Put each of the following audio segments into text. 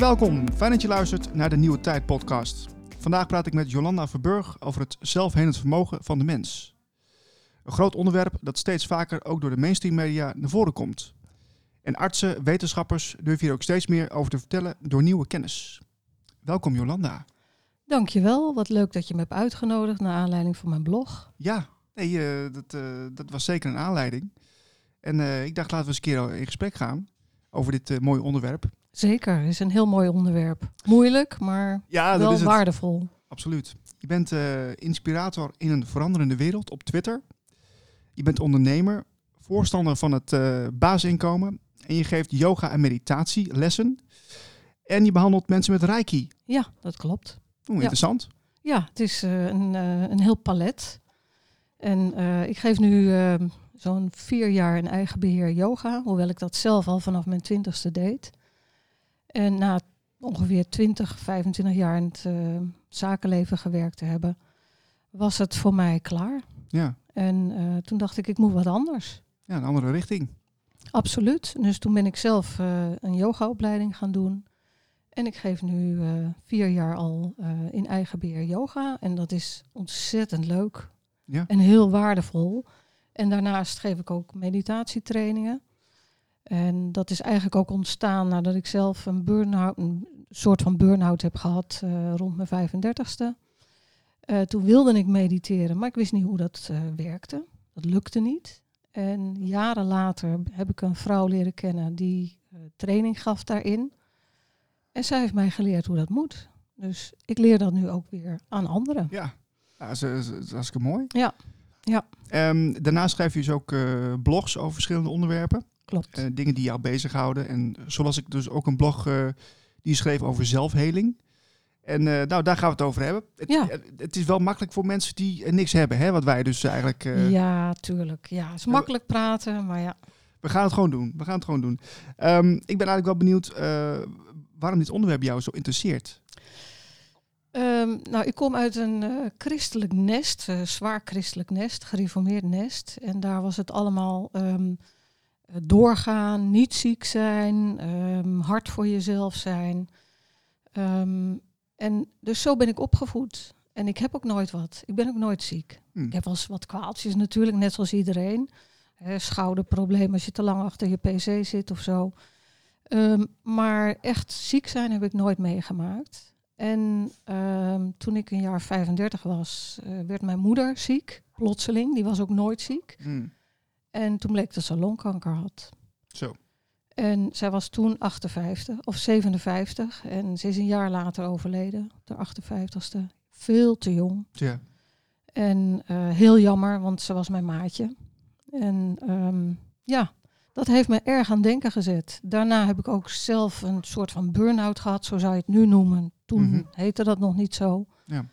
Welkom. Fijn dat je luistert naar de Nieuwe Tijd podcast. Vandaag praat ik met Jolanda Verburg over het zelfhelend vermogen van de mens. Een groot onderwerp dat steeds vaker ook door de mainstream media naar voren komt. En artsen, wetenschappers durven hier ook steeds meer over te vertellen door nieuwe kennis. Welkom Jolanda. Dankjewel, wat leuk dat je me hebt uitgenodigd naar aanleiding van mijn blog. Ja, nee, uh, dat, uh, dat was zeker een aanleiding. En uh, ik dacht laten we eens een keer in gesprek gaan over dit mooie onderwerp. Zeker, is een heel mooi onderwerp. Moeilijk, maar ja, wel waardevol. Absoluut. Je bent inspirator in een veranderende wereld op Twitter. Je bent ondernemer, voorstander van het basisinkomen en je geeft yoga en meditatie lessen. En je behandelt mensen met reiki. Ja, dat klopt. Oeh, interessant. Ja, het is uh, een, uh, een heel palet. En uh, ik geef nu zo'n vier jaar in eigen beheer yoga, hoewel ik dat zelf al vanaf mijn twintigste deed. En na ongeveer 20, 25 jaar in het zakenleven gewerkt te hebben, was het voor mij klaar. Ja. En toen dacht ik, ik moet wat anders. Ja, een andere richting. Absoluut. Dus toen ben ik zelf een yogaopleiding gaan doen. En ik geef nu vier jaar al in eigen beheer yoga. En dat is ontzettend leuk ja. en heel waardevol. En daarnaast geef ik ook meditatietrainingen. En dat is eigenlijk ook ontstaan nadat ik zelf een burn-out, een soort van burn-out heb gehad uh, rond mijn 35ste. toen wilde ik mediteren, maar ik wist niet hoe dat werkte. Dat lukte niet. En jaren later heb ik een vrouw leren kennen die training gaf daarin. En zij heeft mij geleerd hoe dat moet. Dus ik leer dat nu ook weer aan anderen. Ja, ja dat, is, dat is hartstikke mooi. Ja. ja. Um, daarnaast schrijf je dus ook blogs over verschillende onderwerpen. Klopt. Uh, dingen die jou bezighouden. En zoals ik dus ook een blog uh, die schreef over zelfheling. En nou, daar gaan we het over hebben. Het, ja. het is wel makkelijk voor mensen die niks hebben, hè? Wat wij dus eigenlijk... ja, tuurlijk. Ja, het is makkelijk praten, maar ja. We gaan het gewoon doen. We gaan het gewoon doen. Um, ik ben eigenlijk wel benieuwd waarom dit onderwerp jou zo interesseert. Um, nou, ik kom uit een uh, christelijk nest, uh, zwaar christelijk nest, gereformeerd nest. En daar was het allemaal um, doorgaan, niet ziek zijn, um, hard voor jezelf zijn. en dus zo ben ik opgevoed. En ik heb ook nooit wat. Ik ben ook nooit ziek. Hmm. Ik heb wel eens wat kwaaltjes natuurlijk, net zoals iedereen. schouderproblemen als je te lang achter je pc zit of zo. Um, maar echt ziek zijn heb ik nooit meegemaakt. En um, toen ik een jaar 35 was, uh, werd mijn moeder ziek, plotseling. Die was ook nooit ziek. Hmm. En toen bleek dat ze longkanker had. Zo. En zij was toen 58 of 57 en ze is een jaar later overleden, op de 58ste. Veel te jong. Ja. En uh, heel jammer, want ze was mijn maatje. En um, ja, dat heeft me erg aan denken gezet. Daarna heb ik ook zelf een soort van burn-out gehad, zo zou je het nu noemen. Toen mm heette dat nog niet zo. Ja.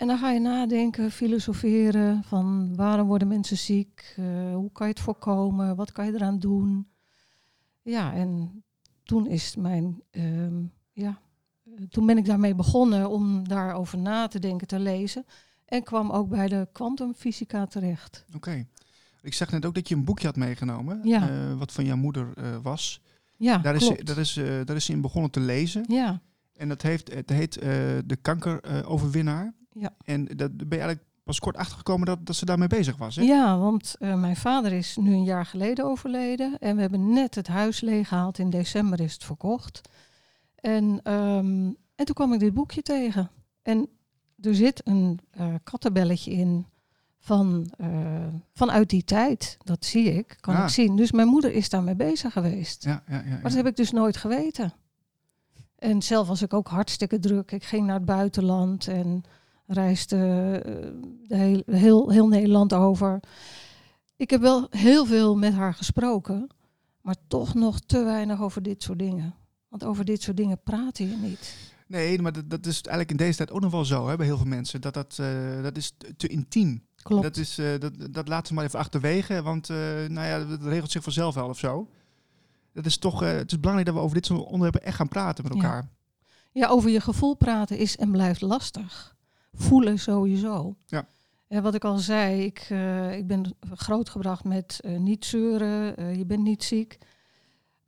En dan ga je nadenken, filosoferen van waarom worden mensen ziek? Uh, hoe kan je het voorkomen? Wat kan je eraan doen? Ja, en toen is mijn, uh, ja, toen ben ik daarmee begonnen om daarover na te denken, te lezen. En kwam ook bij de kwantumfysica terecht. Oké. Ik zag net ook dat je een boekje had meegenomen, ja. uh, wat van jouw moeder uh, was. Ja, daar klopt. is, daar, is, daar is ze in begonnen te lezen. Ja. En dat heeft, het heet De Kankeroverwinnaar. Ja. En dat ben je eigenlijk pas kort achtergekomen dat, dat ze daarmee bezig was. Hè? Ja, want mijn vader is nu een jaar geleden overleden. En we hebben net het huis leeggehaald. In december is het verkocht. En, um, en toen kwam ik dit boekje tegen. En er zit een kattenbelletje in van, uh, vanuit die tijd. Dat zie ik, kan ik zien. Dus mijn moeder is daarmee bezig geweest. Ja, ja, ja, maar dat heb ik dus nooit geweten. En zelf was ik ook hartstikke druk. Ik ging naar het buitenland en reisde uh, heel, heel, heel Nederland over. Ik heb wel heel veel met haar gesproken, maar toch nog te weinig over dit soort dingen. Want over dit soort dingen praat je niet. Nee, maar dat, dat is eigenlijk in deze tijd ook nog wel zo hè, bij heel veel mensen. Dat, dat, uh, dat is te intiem. Klopt. Dat, is, uh, dat, dat laten ze maar even achterwege, want uh, nou ja, dat regelt zich vanzelf wel of zo. Dat is toch, het is belangrijk dat we over dit soort onderwerpen echt gaan praten met elkaar. Ja. ja, over je gevoel praten is en blijft lastig. Voelen sowieso. Ja. En wat ik al zei, ik, ik ben grootgebracht met niet zeuren, je bent niet ziek.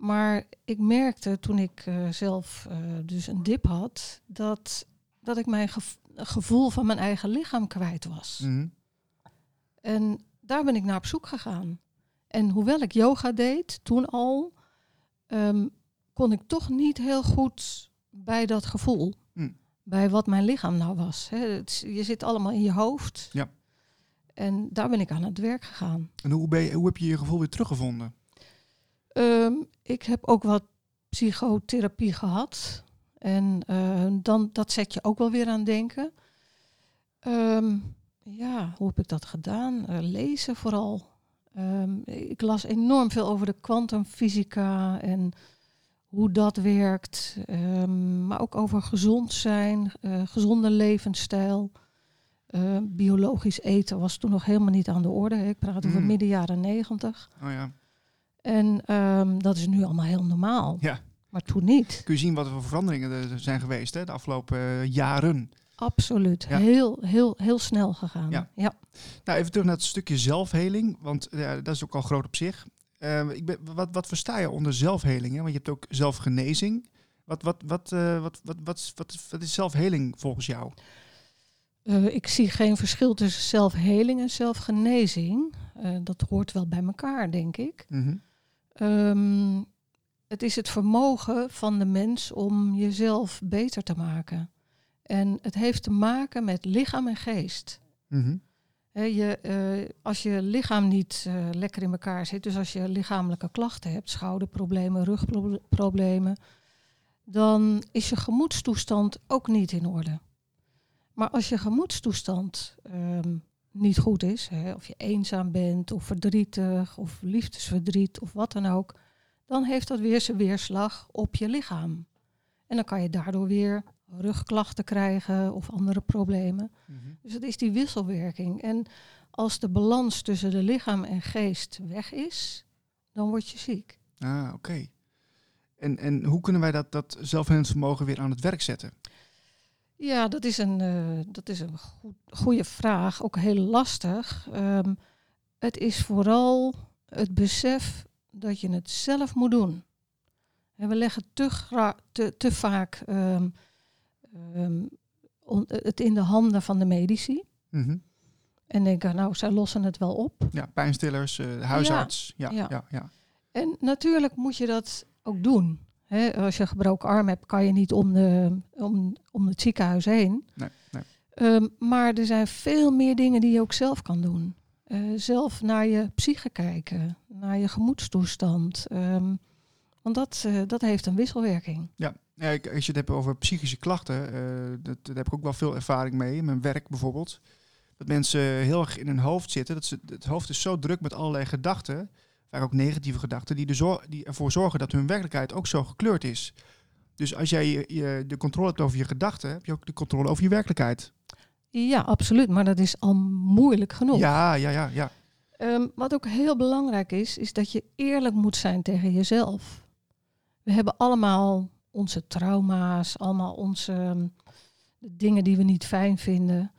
Maar ik merkte toen ik eh, zelf eh, dus een dip had, dat, dat ik mijn gev- gevoel van mijn eigen lichaam kwijt was. Mhm. En daar ben ik naar op zoek gegaan. En hoewel ik yoga deed, toen al, ehm, kon ik toch niet heel goed bij dat gevoel. Hm. Bij wat mijn lichaam nou was. Hè. Het je zit allemaal in je hoofd. Ja. En daar ben ik aan het werk gegaan. En hoe, ben je, hoe heb je je gevoel weer teruggevonden? Ehm, ik heb ook wat psychotherapie gehad. En eh, dan, dat zet je ook wel weer aan denken. Ehm, ja, hoe heb ik dat gedaan? Eh, lezen vooral. Ehm, ik las enorm veel over de kwantumfysica en hoe dat werkt. Ehm, maar ook over gezond zijn, eh, gezonde levensstijl. Eh, biologisch eten was toen nog helemaal niet aan de orde. hè. Ik praat over Mm. midden jaren negentig. Oh ja. En ehm, dat is nu allemaal heel normaal. Ja. Maar toen niet. Kun je zien wat er voor veranderingen er zijn geweest hè, de afgelopen eh, jaren? Absoluut. Ja. Heel, heel, heel snel gegaan. Ja. ja. Nou, even terug naar het stukje zelfheling, want ja, dat is ook al groot op zich. Eh, ik ben, wat, wat versta je onder zelfheling? Hè? Want je hebt ook zelfgenezing. Wat, wat, wat, eh, wat, wat, wat, wat, wat is zelfheling volgens jou? Eh, ik zie geen verschil tussen zelfheling en zelfgenezing. Eh, dat hoort wel bij elkaar, denk ik. Mhm. Ehm, het is het vermogen van de mens om jezelf beter te maken. En het heeft te maken met lichaam en geest. Mhm. Eh, als je lichaam niet eh, lekker in elkaar zit, dus als je lichamelijke klachten hebt, schouderproblemen, rugproblemen, dan is je gemoedstoestand ook niet in orde. Maar als je gemoedstoestand ehm, niet goed is, of je eenzaam bent, of verdrietig, of liefdesverdriet, of wat dan ook, dan heeft dat weer zijn weerslag op je lichaam. En dan kan je daardoor weer rugklachten krijgen of andere problemen. Mhm. Dus het is die wisselwerking. En als de balans tussen de lichaam en geest weg is, dan word je ziek. Ah, oké. En, en hoe kunnen wij dat, dat weer aan het werk zetten? Ja, dat is een, eh, dat is een goed, goede vraag. Ook heel lastig. Ehm, het is vooral het besef dat je het zelf moet doen. En we leggen te, te, te vaak ehm, ehm, on- het in de handen van de medici. Mhm. En denken, nou, zij lossen het wel op. Ja, pijnstillers, eh, huisarts. Ja, ja. Ja. Ja, En natuurlijk moet je dat ook doen. Hè, als je een gebroken arm hebt, kan je niet om, de, om, om het ziekenhuis heen. Nee, nee. Ehm, maar er zijn veel meer dingen die je ook zelf kan doen. Eh, zelf naar je psyche kijken, naar je gemoedstoestand. Ehm, want dat, eh, dat heeft een wisselwerking. Ja, ja als je het hebt over psychische klachten, eh, dat, daar heb ik ook wel veel ervaring mee. In mijn werk bijvoorbeeld. Dat mensen heel erg in hun hoofd zitten. Dat ze, het hoofd is zo druk met allerlei gedachten, vaak ook negatieve gedachten, die, de die ervoor zorgen dat hun werkelijkheid ook zo gekleurd is. Dus als jij je, je de controle hebt over je gedachten, heb je ook de controle over je werkelijkheid. Ja, absoluut. Maar dat is al moeilijk genoeg. Ja, ja, ja, ja. Ehm, wat ook heel belangrijk is, is dat je eerlijk moet zijn tegen jezelf. We hebben allemaal onze trauma's, allemaal onze ehm, dingen die we niet fijn vinden.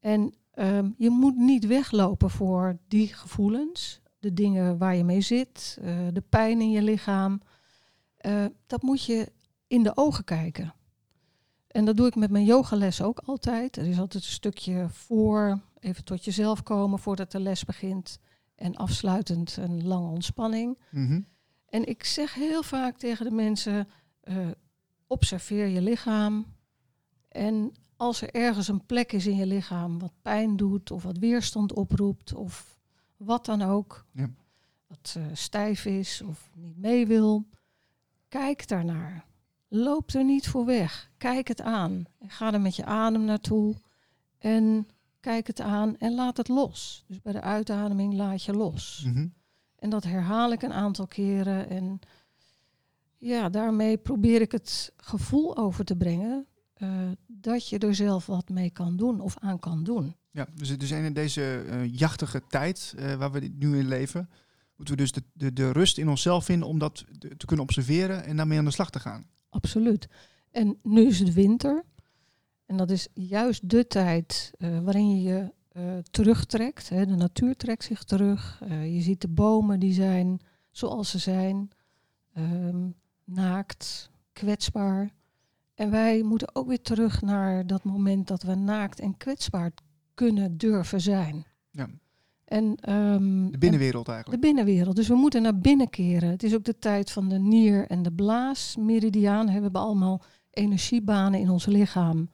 En ehm, je moet niet weglopen voor die gevoelens, de dingen waar je mee zit, eh, de pijn in je lichaam. Eh, dat moet je in de ogen kijken. En dat doe ik met mijn yogales ook altijd. Er is altijd een stukje voor, even tot jezelf komen voordat de les begint. En afsluitend een lange ontspanning. Mhm. En ik zeg heel vaak tegen de mensen, eh, observeer je lichaam. En als er ergens een plek is in je lichaam wat pijn doet of wat weerstand oproept of wat dan ook, Ja. wat eh, stijf is of niet mee wil, kijk daarnaar. Loop er niet voor weg. Kijk het aan. En ga er met je adem naartoe. En kijk het aan en laat het los. Dus bij de uitademing laat je los. Mhm. En dat herhaal ik een aantal keren. En ja, daarmee probeer ik het gevoel over te brengen eh, dat je er zelf wat mee kan doen of aan kan doen. Ja, dus is in deze eh, jachtige tijd eh, waar we nu in leven, moeten we dus de, de, de rust in onszelf vinden om dat te kunnen observeren en daarmee aan de slag te gaan. Absoluut. En nu is het winter. En dat is juist de tijd waarin je je terugtrekt. Hè. De natuur trekt zich terug. Je ziet de bomen die zijn zoals ze zijn. ehm, naakt, kwetsbaar. En wij moeten ook weer terug naar dat moment dat we naakt en kwetsbaar kunnen durven zijn. Ja. En, ehm, De binnenwereld de eigenlijk. binnenwereld. Dus we moeten naar binnen keren. Het is ook de tijd van de nier- en de blaasmeridiaan. We hebben allemaal energiebanen in ons lichaam.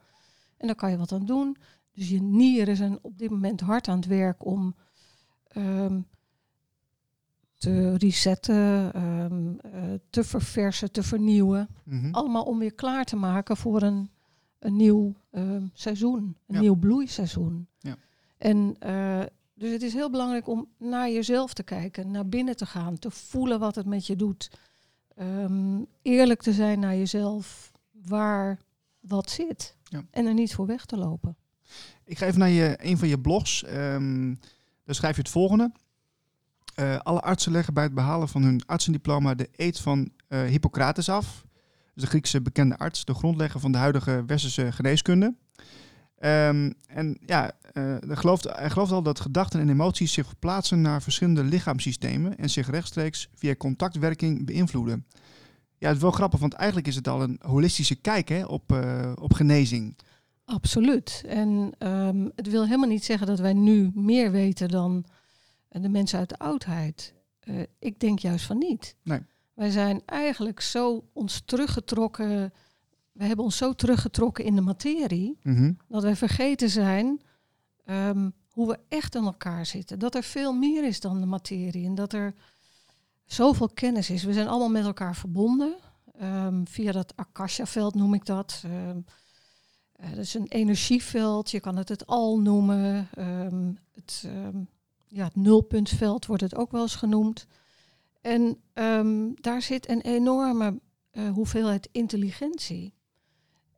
En daar kan je wat aan doen. Dus je nieren zijn op dit moment hard aan het werk om ehm, te resetten, ehm, eh, te verversen, te vernieuwen. Mhm. Allemaal om weer klaar te maken voor een, een nieuw ehm, seizoen, een Ja. nieuw bloeiseizoen. Ja. En eh, dus het is heel belangrijk om naar jezelf te kijken, naar binnen te gaan, te voelen wat het met je doet. Ehm, eerlijk te zijn naar jezelf, waar wat zit. Ja. En er niet voor weg te lopen. Ik ga even naar je, een van je blogs. Daar schrijf je het volgende. Eh, alle artsen leggen bij het behalen van hun artsendiploma de eed van eh, Hippocrates af. Dus de Griekse bekende arts, de grondlegger van de huidige westerse geneeskunde. Ehm, en ja, eh, hij, gelooft, gelooft al dat gedachten en emoties zich verplaatsen naar verschillende lichaamssystemen en zich rechtstreeks via contactwerking beïnvloeden. Ja, het is wel grappig, want eigenlijk is het al een holistische kijk hè, op, op genezing. Absoluut. En ehm, het wil helemaal niet zeggen dat wij nu meer weten dan de mensen uit de oudheid. Eh, ik denk juist van niet. Nee. Wij zijn eigenlijk zo ons teruggetrokken. We hebben ons zo teruggetrokken in de materie. Mhm. dat wij vergeten zijn ehm, hoe we echt in elkaar zitten. Dat er veel meer is dan de materie. En dat er zoveel kennis is. We zijn allemaal met elkaar verbonden. ehm, via dat Akasha-veld noem ik dat. Eh, dat is een energieveld. Je kan het het al noemen. Het, ja, het nulpuntveld wordt het ook wel eens genoemd. En ehm, daar zit een enorme eh, hoeveelheid intelligentie.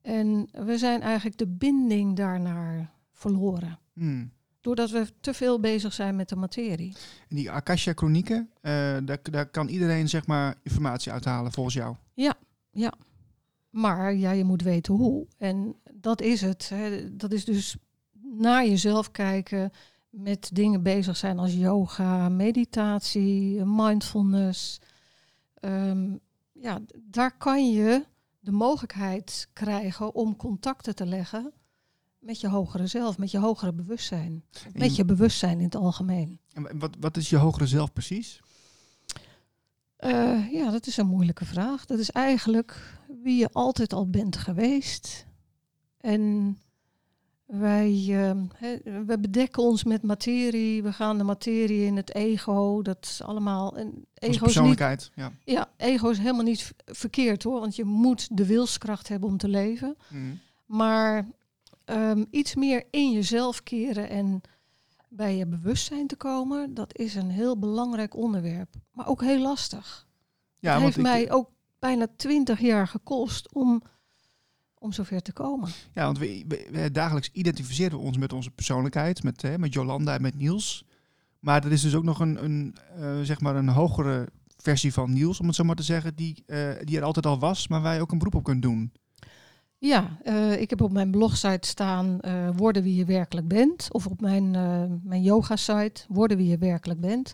En we zijn eigenlijk de binding daarnaar verloren. Hmm. Doordat we te veel bezig zijn met de materie. En die Akasha-chronieken, eh, daar, daar kan iedereen zeg maar informatie uithalen volgens jou. Maar ja, je moet weten hoe. En dat is het. Hè. Dat is dus naar jezelf kijken, met dingen bezig zijn als yoga, meditatie, mindfulness. Ehm, ja, daar kan je de mogelijkheid krijgen om contacten te leggen met je hogere zelf, met je hogere bewustzijn. Met je bewustzijn in het algemeen. En wat, wat is je hogere zelf precies? Eh, ja, dat is een moeilijke vraag. Dat is eigenlijk wie je altijd al bent geweest. En wij ehm, we bedekken ons met materie. We gaan de materie in het ego. Dat is allemaal. En ego is niet, persoonlijkheid. Ja. ja, ego is helemaal niet verkeerd hoor. Want je moet de wilskracht hebben om te leven. Mhm. Maar ehm, iets meer in jezelf keren en bij je bewustzijn te komen, dat is een heel belangrijk onderwerp. Maar ook heel lastig. Ja, het heeft mij ook bijna twintig jaar gekost om, om zover te komen. Ja, want we, we- we- dagelijks identificeren we ons met onze persoonlijkheid, met, hè, met Jolanda en met Niels. Maar er is dus ook nog een, een, eh, zeg maar een hogere versie van Niels, om het zo maar te zeggen, die, eh, die er altijd al was, maar waar je ook een beroep op kunt doen. Ja, eh, ik heb op mijn blogsite staan worden wie je werkelijk bent. Of op mijn, mijn yoga site worden wie je werkelijk bent.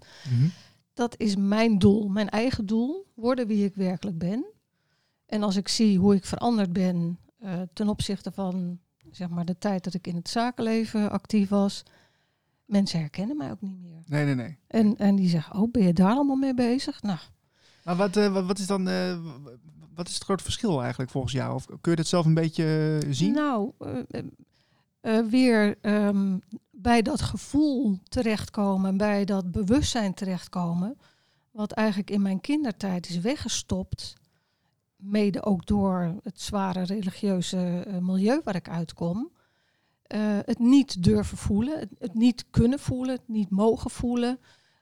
Dat is mijn doel, mijn eigen doel. Worden wie ik werkelijk ben. En als ik zie hoe ik veranderd ben eh, ten opzichte van zeg maar, de tijd dat ik in het zakenleven actief was. Mensen herkennen mij ook niet meer. Nee, nee, nee. En, en die zeggen, oh, ben je daar allemaal mee bezig? Nou, Maar wat, eh, wat, is dan eh, wat is het grote verschil eigenlijk volgens jou? Of kun je dat zelf een beetje zien? Nou, weer ehm, bij dat gevoel terechtkomen, bij dat bewustzijn terechtkomen, wat eigenlijk in mijn kindertijd is weggestopt, mede ook door het zware religieuze eh, milieu waar ik uitkom. Eh, het niet durven voelen, het, het niet kunnen voelen, het niet mogen voelen,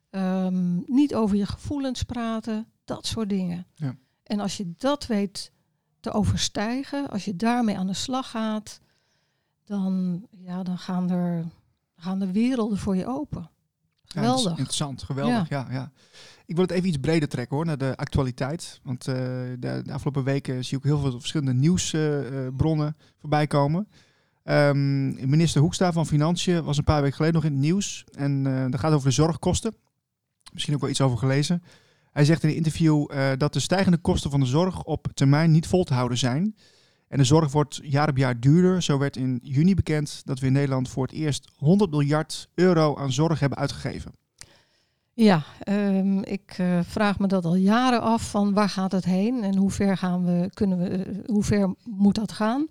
ehm, niet over je gevoelens praten, dat soort dingen. Ja. En als je dat weet te overstijgen, als je daarmee aan de slag gaat, dan, ja, dan gaan, er, gaan de werelden voor je open. Ja, Geweldig. interessant, geweldig. Ja. Ja, Ik wil het even iets breder trekken hoor, naar de actualiteit. Want eh, de, de afgelopen weken zie ik ook heel veel verschillende nieuwsbronnen voorbij komen. Ehm, minister Hoekstra van Financiën was een paar weken geleden nog in het nieuws. En eh dat gaat over de zorgkosten. Misschien ook wel iets over gelezen. Hij zegt in een interview eh, dat de stijgende kosten van de zorg op termijn niet vol te houden zijn. En de zorg wordt jaar op jaar duurder. Zo werd in juni bekend dat we in Nederland voor het eerst 100 miljard euro aan zorg hebben uitgegeven. Ja, ehm, ik uh, vraag me dat al jaren af van waar gaat het heen en hoe ver gaan we, kunnen we, uh, hoe ver moet dat gaan?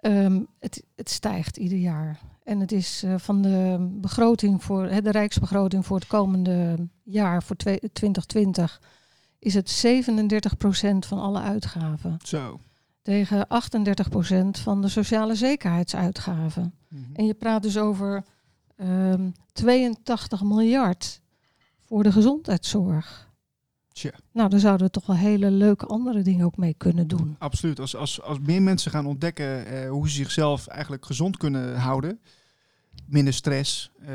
Um, het, het, stijgt ieder jaar. En het is uh, van de begroting voor de rijksbegroting voor het komende jaar, voor 2020, is het 37% van alle uitgaven. Zo. Tegen 38% van de sociale zekerheidsuitgaven. Mm -hmm. En je praat dus over um, 82 miljard voor de gezondheidszorg. Tja. Nou, daar zouden we toch wel hele leuke andere dingen ook mee kunnen doen. Absoluut. Als, als, als meer mensen gaan ontdekken eh, hoe ze zichzelf eigenlijk gezond kunnen houden, minder stress, uh,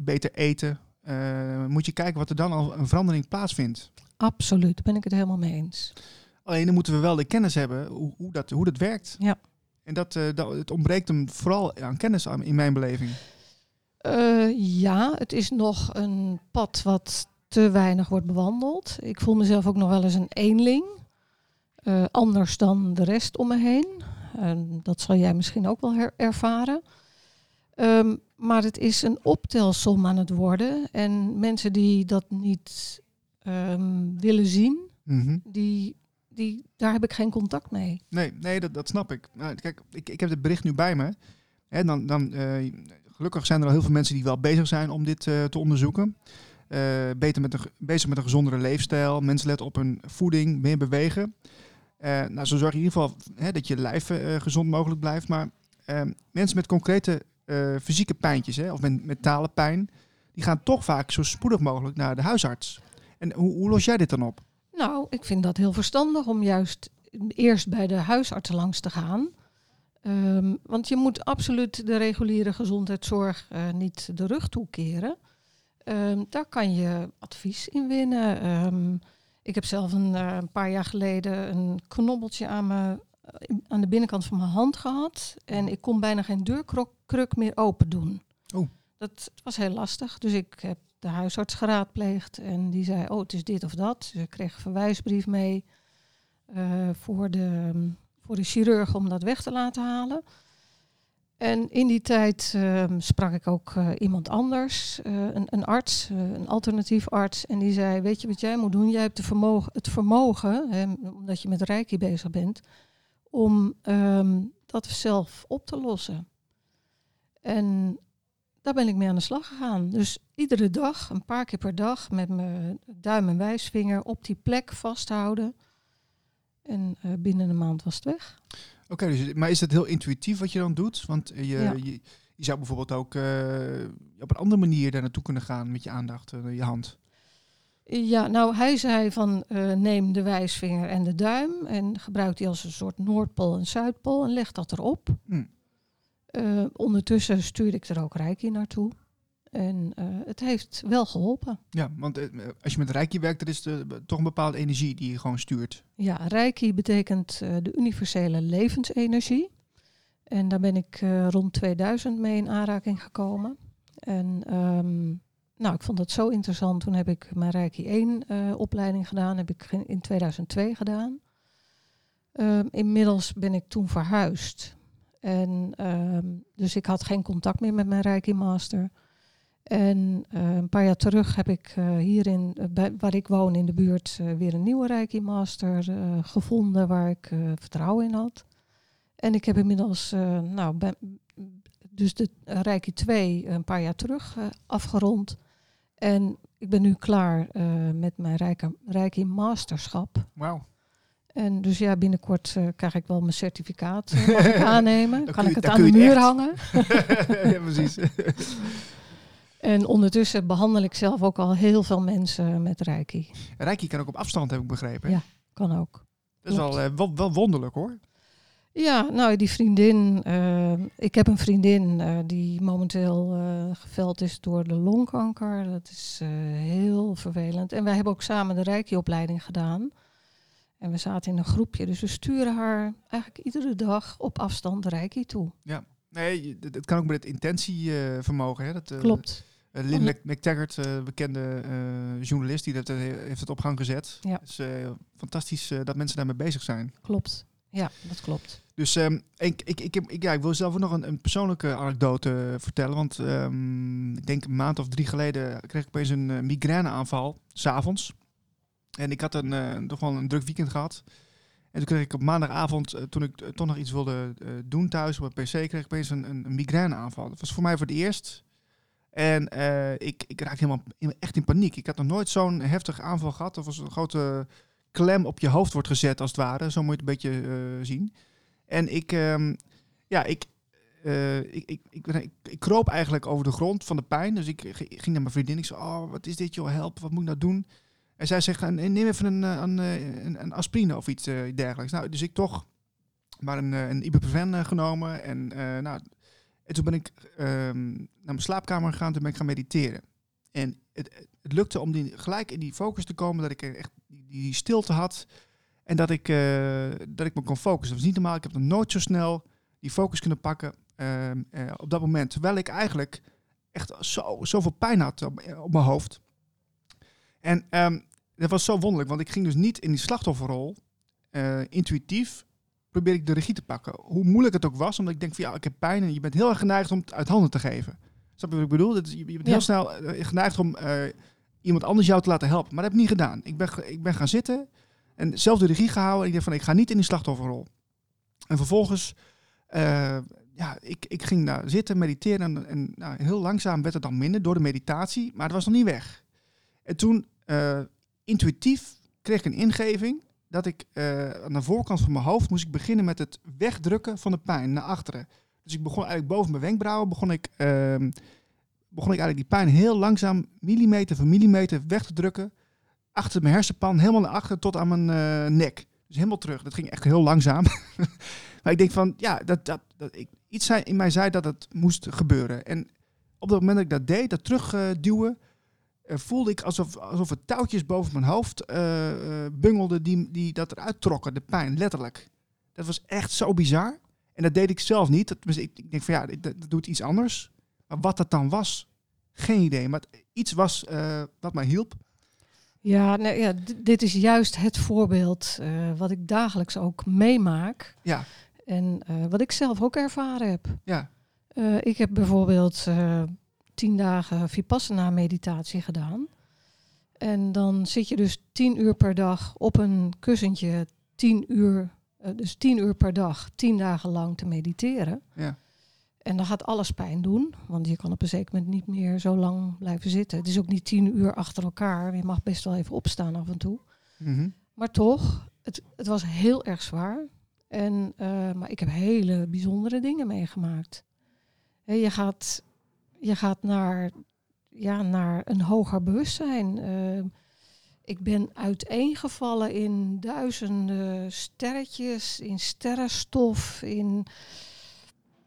beter eten, uh, moet je kijken wat er dan al een verandering plaatsvindt. Absoluut, daar ben ik het helemaal mee eens. Alleen dan moeten we wel de kennis hebben hoe, hoe, dat, hoe dat werkt. Ja. En dat, uh, dat, het ontbreekt hem vooral aan kennis aan, in mijn beleving. Uh, ja, het is nog een pad wat te weinig wordt bewandeld. Ik voel mezelf ook nog wel eens een eenling. Uh, anders dan de rest om me heen. Dat zal jij misschien ook wel ervaren. Um, maar het is een optelsom aan het worden. En mensen die dat niet um, willen zien, mm -hmm. die, die, daar heb ik geen contact mee. Nee, nee dat, dat snap ik. Nou, kijk, ik, ik heb het bericht nu bij me. Dan, dan, uh, gelukkig zijn er al heel veel mensen die wel bezig zijn om dit uh, te onderzoeken. Uh, beter met een, bezig met een gezondere leefstijl. Mensen letten op hun voeding, meer bewegen. Nou, zo zorg je in ieder geval hè, dat je lijf gezond mogelijk blijft. Maar mensen met concrete fysieke pijntjes hè, of mentale pijn, die gaan toch vaak zo spoedig mogelijk naar de huisarts. En hoe, hoe los jij dit dan op? Nou, ik vind dat heel verstandig om juist eerst bij de huisarts langs te gaan. Um, want je moet absoluut de reguliere gezondheidszorg uh, niet de rug toekeren. Um, daar kan je advies in winnen. Um, ik heb zelf een, uh, een, paar jaar geleden een knobbeltje aan, me, aan de binnenkant van mijn hand gehad. En ik kon bijna geen deurkruk meer open doen. Oh. Dat was heel lastig. Dus ik heb de huisarts geraadpleegd. En die zei, oh, het is dit of dat. Ik kreeg een verwijsbrief mee uh, voor de voor de chirurg om dat weg te laten halen. En in die tijd uh, sprak ik ook uh, iemand anders, uh, een, een, arts, een alternatief arts. En die zei, weet je wat jij moet doen? Jij hebt de vermogen, het vermogen, hè, omdat je met Reiki bezig bent, om um, dat zelf op te lossen. En daar ben ik mee aan de slag gegaan. Dus iedere dag, een paar keer per dag, met mijn duim en wijsvinger op die plek vasthouden. En uh, binnen een maand was het weg. Oké, okay, dus, maar is het heel intuïtief wat je dan doet? Want je, Ja. je, je zou bijvoorbeeld ook uh, op een andere manier daar naartoe kunnen gaan met je aandacht, uh, je hand. Ja, nou hij zei van neem de wijsvinger en de duim en gebruik die als een soort Noordpool en Zuidpool en leg dat erop. Hm. Uh, ondertussen stuurde ik er ook Reiki naartoe. En uh, het heeft wel geholpen. Ja, want uh, als je met Reiki werkt, er is de, toch een bepaalde energie die je gewoon stuurt. Ja, Reiki betekent de universele levensenergie. En daar ben ik rond 2000 mee in aanraking gekomen. En um, nou, ik vond dat zo interessant. Toen heb ik mijn Reiki 1 opleiding gedaan. Heb ik in 2002 gedaan. Um, inmiddels ben ik toen verhuisd. En um, dus ik had geen contact meer met mijn Reiki Master. En uh, een paar jaar terug heb ik uh, hier in, bij, waar ik woon in de buurt weer een nieuwe Reiki Master gevonden waar ik vertrouwen in had. En ik heb inmiddels, nou, dus de Reiki 2 een paar jaar terug afgerond. En ik ben nu klaar met mijn Reiki, Reiki Masterschap. Wauw. En dus ja, binnenkort uh, krijg ik wel mijn certificaat uh, mag ik aannemen. Kan je, ik het aan de muur hangen. ja, precies. En ondertussen behandel ik zelf ook al heel veel mensen met Reiki. Reiki kan ook op afstand, heb ik begrepen. Ja, kan ook. Dat is wel, uh, wel, wel, wonderlijk hoor. Ja, nou die vriendin. Ik heb een vriendin die momenteel geveld is door de longkanker. Dat is heel vervelend. En wij hebben ook samen de Reiki-opleiding gedaan. En we zaten in een groepje, dus we sturen haar eigenlijk iedere dag op afstand Reiki toe. Ja, nee, het kan ook met het intentievermogen. Hè? Dat, Klopt. Uh, Lynn Mc- McTaggart, uh, bekende uh, journalist, die dat, heeft het op gang gezet. Ja. Het is fantastisch dat mensen daarmee bezig zijn. Klopt. Ja, dat klopt. Dus um, ik, ik, ik, ik, ja, ik wil zelf ook nog een, een persoonlijke anekdote vertellen. Want um, ik denk een maand of drie geleden kreeg ik opeens een migraineaanval, s'avonds. En ik had een, toch wel een druk weekend gehad. En toen kreeg ik op maandagavond, uh, toen ik toch nog iets wilde uh, doen thuis op mijn pc, kreeg ik opeens een, een, een migraineaanval. Dat was voor mij voor het eerst. En ik, ik raakte helemaal echt in paniek. Ik had nog nooit zo'n heftige aanval gehad. Of als een grote klem op je hoofd wordt gezet, als het ware. Zo moet je het een beetje zien. En ik, um, ja, ik, ik, ik, ik, ik, ik, kroop eigenlijk over de grond van de pijn. Dus ik ging naar mijn vriendin. Ik zei, oh, wat is dit joh, help, wat moet ik nou doen? En zij zegt, neem even een, een, een, een aspirine of iets uh, dergelijks. Nou, dus ik toch maar een, een ibuprofen genomen. En, nou, en toen ben ik um, naar mijn slaapkamer gegaan. Toen ben ik gaan mediteren. En het, het lukte om die, gelijk in die focus te komen. Dat ik echt die, stilte had. En dat ik, dat ik me kon focussen. Dat was niet normaal. Ik heb nog nooit zo snel die focus kunnen pakken op dat moment. Terwijl ik eigenlijk echt zo, zoveel pijn had op, op mijn hoofd. En um, dat was zo wonderlijk, want ik ging dus niet in die slachtofferrol. Uh, intuïtief probeer ik de regie te pakken. Hoe moeilijk het ook was, omdat ik denk van ja, ik heb pijn en je bent heel erg geneigd om het uit handen te geven. Snap je wat ik bedoel? Dat, je, bent ja. heel snel uh, geneigd om uh, iemand anders jou te laten helpen. Maar dat heb ik niet gedaan. Ik ben, ik ben gaan zitten en zelf de regie gehouden. En ik dacht van ik ga niet in die slachtofferrol. En vervolgens, ja, ik, ik ging daar zitten, mediteren. En, en nou, heel langzaam werd het dan minder door de meditatie, maar het was nog niet weg. En toen intuïtief kreeg ik een ingeving dat ik uh, aan de voorkant van mijn hoofd moest ik beginnen met het wegdrukken van de pijn naar achteren. Dus ik begon eigenlijk boven mijn wenkbrauwen, begon ik, uh, begon ik eigenlijk die pijn heel langzaam, millimeter voor millimeter, weg te drukken. Achter mijn hersenpan, helemaal naar achter tot aan mijn uh, nek. Dus helemaal terug. Dat ging echt heel langzaam. maar ik denk van, ja, dat, dat, dat, ik, iets in mij zei dat het moest gebeuren. En op het moment dat ik dat deed, dat terugduwen, voelde ik alsof, alsof er touwtjes boven mijn hoofd uh, bungelden die, die dat eruit trokken, de pijn, letterlijk. Dat was echt zo bizar. En dat deed ik zelf niet. Dat, dus ik, ik denk van ja, dat, dat, doet iets anders. Maar wat dat dan was, geen idee. Maar iets was wat mij hielp. Ja, nou ja, dit is juist het voorbeeld wat ik dagelijks ook meemaak. Ja. En wat ik zelf ook ervaren heb. Ja. ik heb bijvoorbeeld tien dagen vipassana meditatie gedaan. En dan zit je dus tien uur per dag op een kussentje, tien uur, uh, dus tien uur per dag, tien dagen lang te mediteren. Ja. En dan gaat alles pijn doen, want je kan op een zeker moment niet meer zo lang blijven zitten. Het is ook niet tien uur achter elkaar. Je mag best wel even opstaan af en toe. Mm -hmm. Maar toch, het, het was heel erg zwaar. En, uh, maar ik heb hele bijzondere dingen meegemaakt. He, je gaat je gaat naar, ja, naar een hoger bewustzijn. Uh, ik ben uiteengevallen in duizenden sterretjes, in sterrenstof, in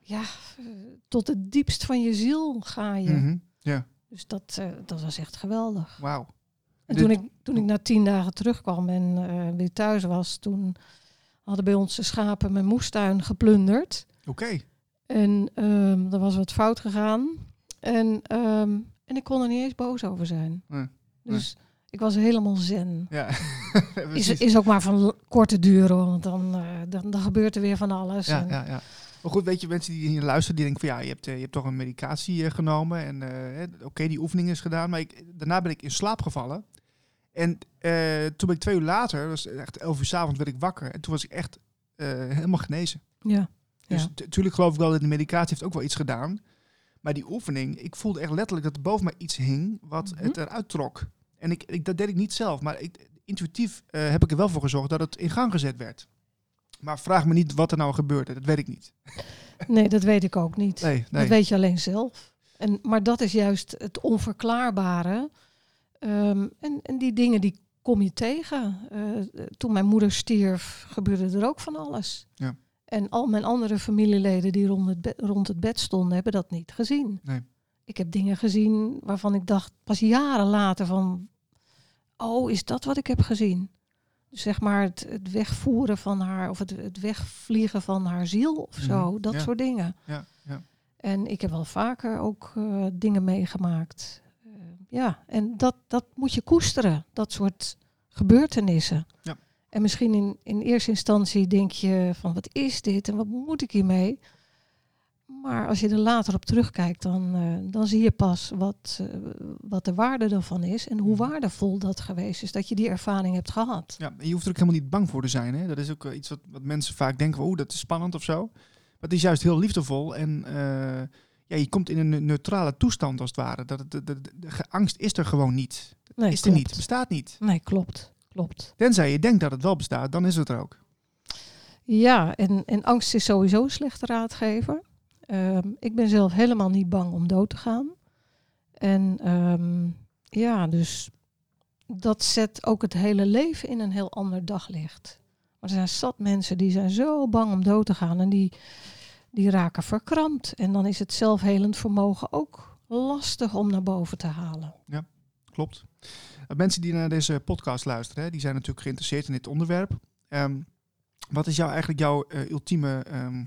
ja, tot het diepst van je ziel ga je. Mm -hmm. ja. Dus dat, uh, dat was echt geweldig. Wauw. En toen ik, toen ik na tien dagen terugkwam en weer thuis was, toen hadden bij ons de schapen mijn moestuin geplunderd. Oké. Okay. En um, er was wat fout gegaan. En, um, en ik kon er niet eens boos over zijn. Nee, dus nee. ik was helemaal zen. Ja. is, is ook maar van korte duur want dan, uh, dan, dan gebeurt er weer van alles. Ja, en, ja, ja. Maar goed, weet je, mensen die hier luisteren, die denken van ja, je hebt, uh, je hebt toch een medicatie uh, genomen en oké, okay, die oefening is gedaan, maar ik, daarna ben ik in slaap gevallen. En toen ben ik twee uur later, was echt elf uur s'avonds, werd ik wakker en toen was ik echt helemaal genezen. Ja. Dus natuurlijk geloof ik wel dat de medicatie heeft ook wel iets gedaan. Maar die oefening, ik voelde echt letterlijk dat er boven mij iets hing wat Mhm. het eruit trok. En ik, ik, dat deed ik niet zelf, maar ik, intuïtief uh, heb ik er wel voor gezorgd dat het in gang gezet werd. Maar vraag me niet wat er nou gebeurde, dat weet ik niet. Nee, dat weet ik ook niet. Nee, nee. Dat weet je alleen zelf. En, maar dat is juist het onverklaarbare. Um, en, en die dingen die kom je tegen. Uh, toen mijn moeder stierf, gebeurde er ook van alles. Ja. En al mijn andere familieleden die rond het, bed, rond het bed stonden, hebben dat niet gezien. Nee. Ik heb dingen gezien waarvan ik dacht, pas jaren later van, oh, is dat wat ik heb gezien? Dus zeg maar het, het wegvoeren van haar, of het, het wegvliegen van haar ziel of zo, Mhm, dat ja. soort dingen. Ja, ja. En ik heb wel vaker ook eh, dingen meegemaakt. Uh, ja, en dat, dat moet je koesteren, dat soort gebeurtenissen. Ja. En misschien in, in eerste instantie denk je van wat is dit en wat moet ik hiermee? Maar als je er later op terugkijkt, dan, uh, dan zie je pas wat, uh, wat de waarde ervan is en hoe waardevol dat geweest is, dat je die ervaring hebt gehad. Ja, je hoeft er ook helemaal niet bang voor te zijn. Hè? Dat is ook iets wat, wat mensen vaak denken, oeh, dat is spannend of zo. Maar het is juist heel liefdevol en uh, ja, je komt in een neutrale toestand als het ware. Dat, de, de, de, de angst is er gewoon niet. Nee, is klopt. er niet, bestaat niet. Nee, klopt. Klopt. Tenzij je denkt dat het wel bestaat, dan is het er ook. Ja, en, en angst is sowieso een slechte raadgever. Um, ik ben zelf helemaal niet bang om dood te gaan. En um, ja, dus dat zet ook het hele leven in een heel ander daglicht. Maar er zijn zat mensen die zijn zo bang om dood te gaan en die, die raken verkrampt. En dan is het zelfhelend vermogen ook lastig om naar boven te halen. Ja, klopt. Mensen die naar deze podcast luisteren, die zijn natuurlijk geïnteresseerd in dit onderwerp. Um, wat is jou eigenlijk jouw uh, ultieme uh,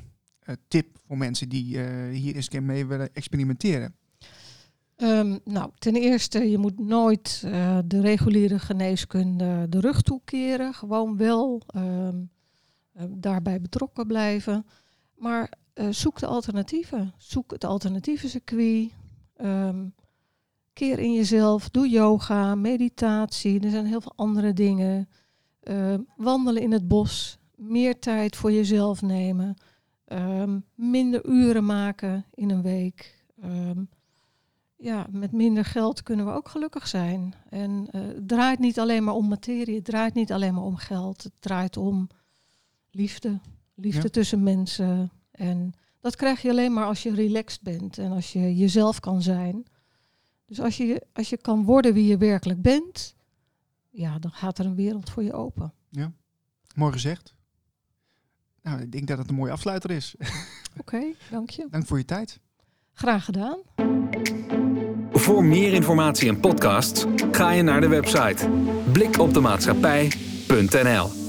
tip voor mensen die hier eens mee willen experimenteren? Um, nou, ten eerste, je moet nooit de reguliere geneeskunde de rug toekeren. Gewoon wel daarbij betrokken blijven. Maar zoek de alternatieven. Zoek het alternatieve circuit. Keer in jezelf. Doe yoga, meditatie. Er zijn heel veel andere dingen. wandelen in het bos. Meer tijd voor jezelf nemen. minder uren maken in een week ja, met minder geld kunnen we ook gelukkig zijn. En uh, het draait niet alleen maar om materie, het draait niet alleen maar om geld. Het draait om liefde, liefde ja. tussen mensen. En dat krijg je alleen maar als je relaxed bent en als je jezelf kan zijn. Dus als je, als je kan worden wie je werkelijk bent, ja, dan gaat er een wereld voor je open. Ja, mooi gezegd. Nou, ik denk dat het een mooie afsluiter is. Oké, okay, dank je. Dank voor je tijd. Graag gedaan. Voor meer informatie en podcasts ga je naar de website blikopdemaatschappij.nl